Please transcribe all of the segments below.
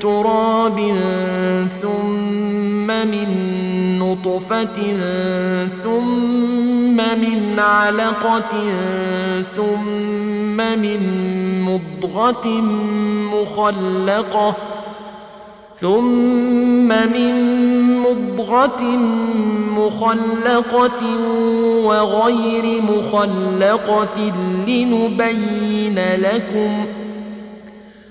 تراب ثم من نطفة ثم من علقة ثم من مضغة مخلقة ثم من مضغة مخلقة وغير مخلقة لنبين لكم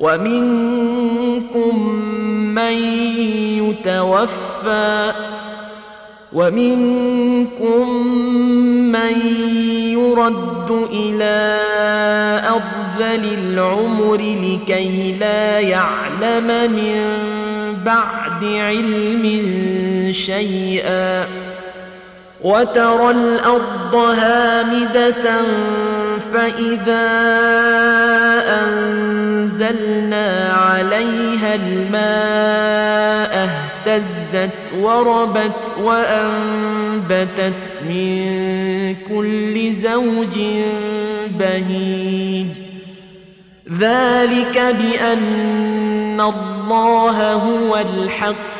ومنكم من يتوفى ومنكم من يرد إلى أرذل العمر لكي لا يعلم من بعد علم شيئا وترى الأرض هامدة فإذا أنزلنا عليها الماء اهتزت وربت وأنبتت من كل زوج بهيج ذلك بأن الله هو الحق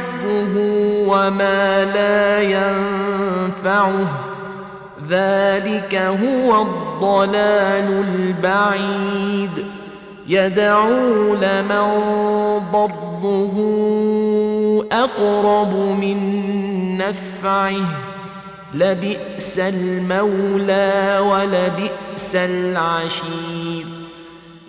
يضره وما لا ينفعه. ذلك هو الضلال البعيد. يدعو لمن ضره أقرب من نفعه. لبئس المولى ولبئس العشير.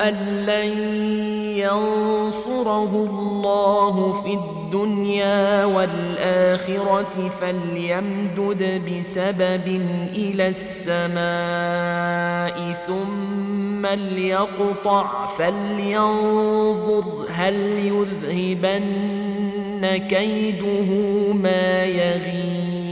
أن لن ينصره الله في الدنيا والآخرة فليمدد بسبب إلى السماء ثم ليقطع فلينظر هل يذهبن كيده ما يغيظ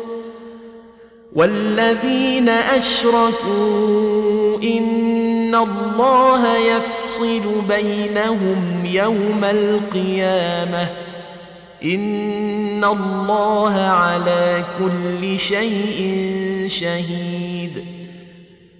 والذين أشركوا إن الله يفصل بينهم يوم القيامة. إن الله على كل شيء شهيد.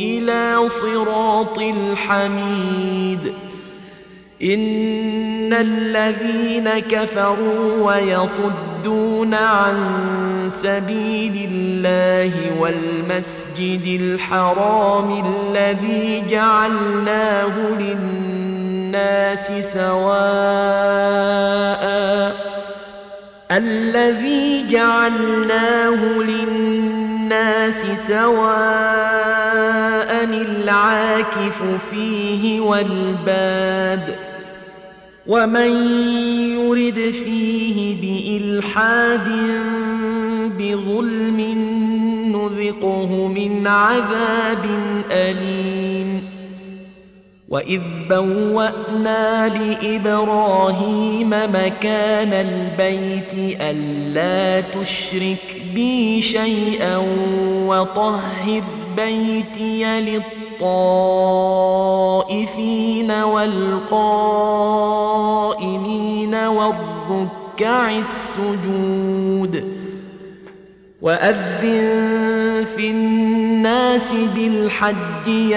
إلى صراط الحميد. إن الذين كفروا ويصدون عن سبيل الله والمسجد الحرام الذي جعلناه للناس للناس سواء الذي جعلناه للناس سواء العاكف فيه والباد ومن يرد فيه بإلحاد بظلم نذقه من عذاب أليم وإذ بوأنا لإبراهيم مكان البيت ألا تشرك بي شيئا وطهر بيتي للطائفين والقائمين والركع السجود وأذن في الناس بالحج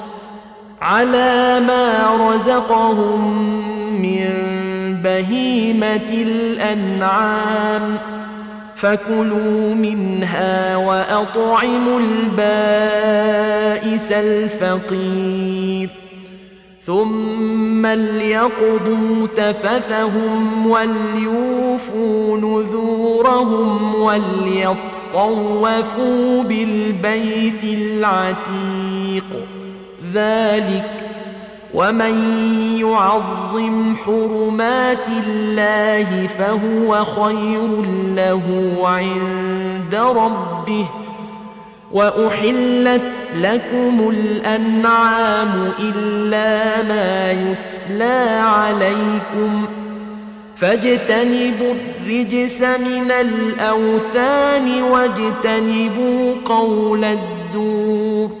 على ما رزقهم من بهيمة الأنعام. فكلوا منها وأطعموا البائس الفقير. ثم ليقضوا تفثهم وليوفوا نذورهم وليطوفوا بالبيت العتيق. ذلك ومن يعظم حرمات الله فهو خير له عند ربه وأحلت لكم الأنعام إلا ما يتلى عليكم فاجتنبوا الرجس من الأوثان واجتنبوا قول الزور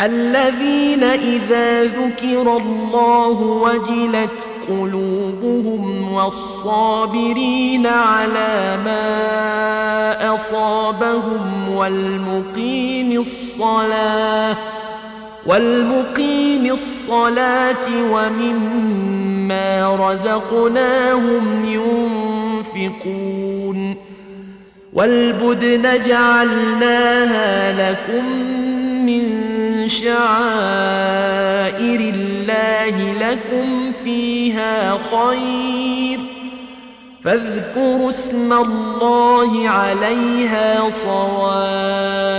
الذين إذا ذكر الله وجلت قلوبهم والصابرين على ما أصابهم والمقيم الصلاة والمقيم الصلاة ومما رزقناهم ينفقون والبدن جعلناها لكم من شعائر الله لكم فيها خير. فاذكروا اسم الله عليها صواف.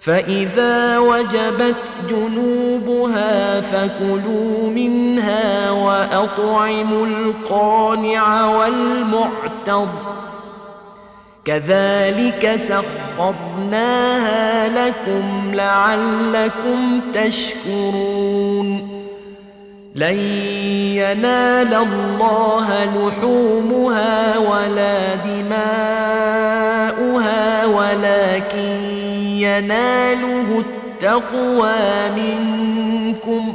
فإذا وجبت جنوبها فكلوا منها وأطعموا القانع والمعتض كذلك سخرناها لكم لعلكم تشكرون. لن ينال الله لحومها ولا دماؤها ولكن يناله التقوى منكم.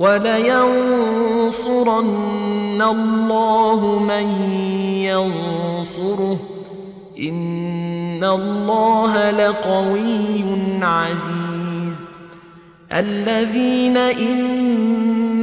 ولينصرن الله من ينصره. إن الله لقوي عزيز. الذين إن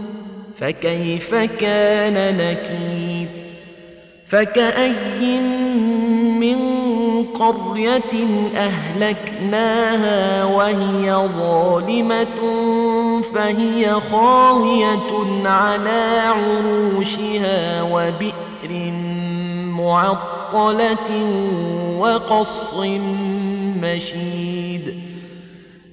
فكيف كان نكير فكأي من قرية أهلكناها وهي ظالمة فهي خاوية على عروشها وبئر معطلة وقصر مشيد.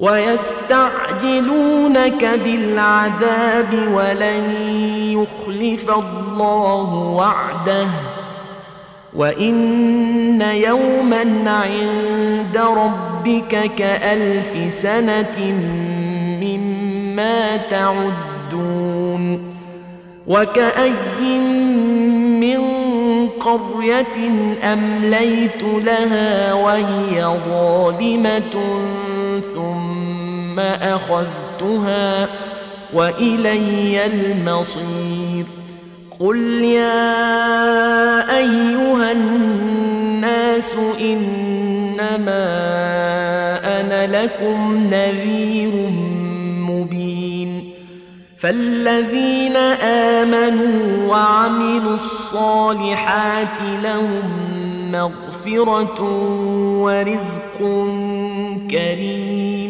ويستعجلونك بالعذاب ولن يخلف الله وعده وإن يوما عند ربك كألف سنة مما تعدون وكأي من قرية أمليت لها وهي ظالمة أخذتها وإلي المصير. قل يا أيها الناس إنما أنا لكم نذير مبين. فالذين آمنوا وعملوا الصالحات لهم مغفرة ورزق كريم.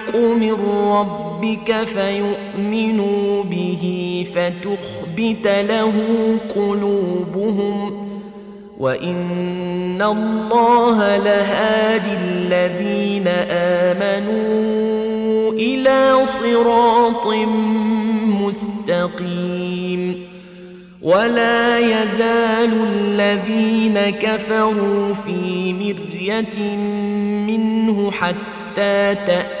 من ربك فيؤمنوا به فتخبت له قلوبهم وإن الله لهادي الذين آمنوا إلى صراط مستقيم ولا يزال الذين كفروا في مرية منه حتى تأتي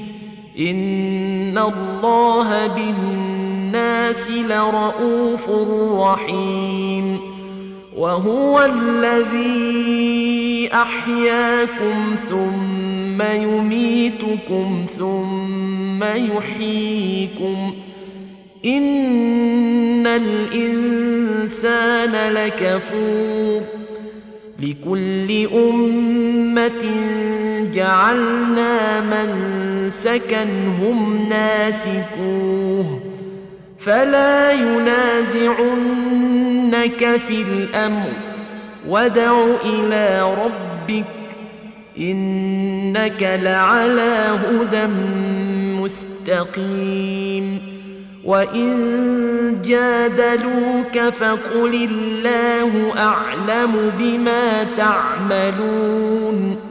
إن الله بالناس لرؤوف رحيم وهو الذي أحياكم ثم يميتكم ثم يحييكم إن الإنسان لكفور لكل أمة جعلنا من سكنهم ناسكوه فلا ينازعنك في الأمر ودع إلى ربك إنك لعلى هدى مستقيم وإن جادلوك فقل الله أعلم بما تعملون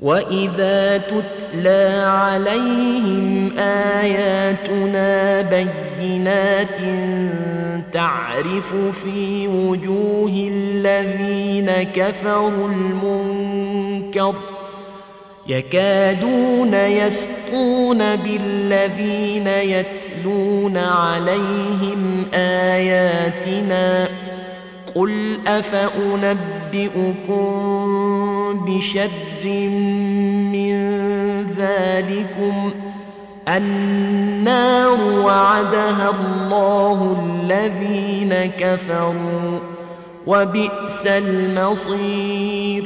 واذا تتلى عليهم اياتنا بينات تعرف في وجوه الذين كفروا المنكر يكادون يسطون بالذين يتلون عليهم اياتنا قل افانبئكم بشر من ذلكم النار وعدها الله الذين كفروا وبئس المصير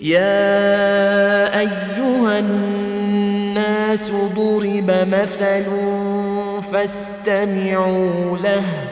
يا ايها الناس ضرب مثل فاستمعوا له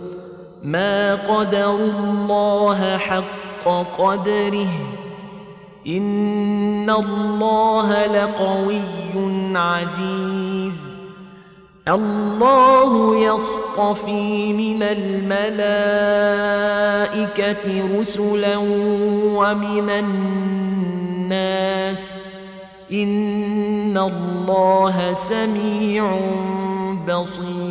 ما قدروا الله حق قدره. إن الله لقوي عزيز. الله يصطفي من الملائكة رسلا ومن الناس. إن الله سميع بصير.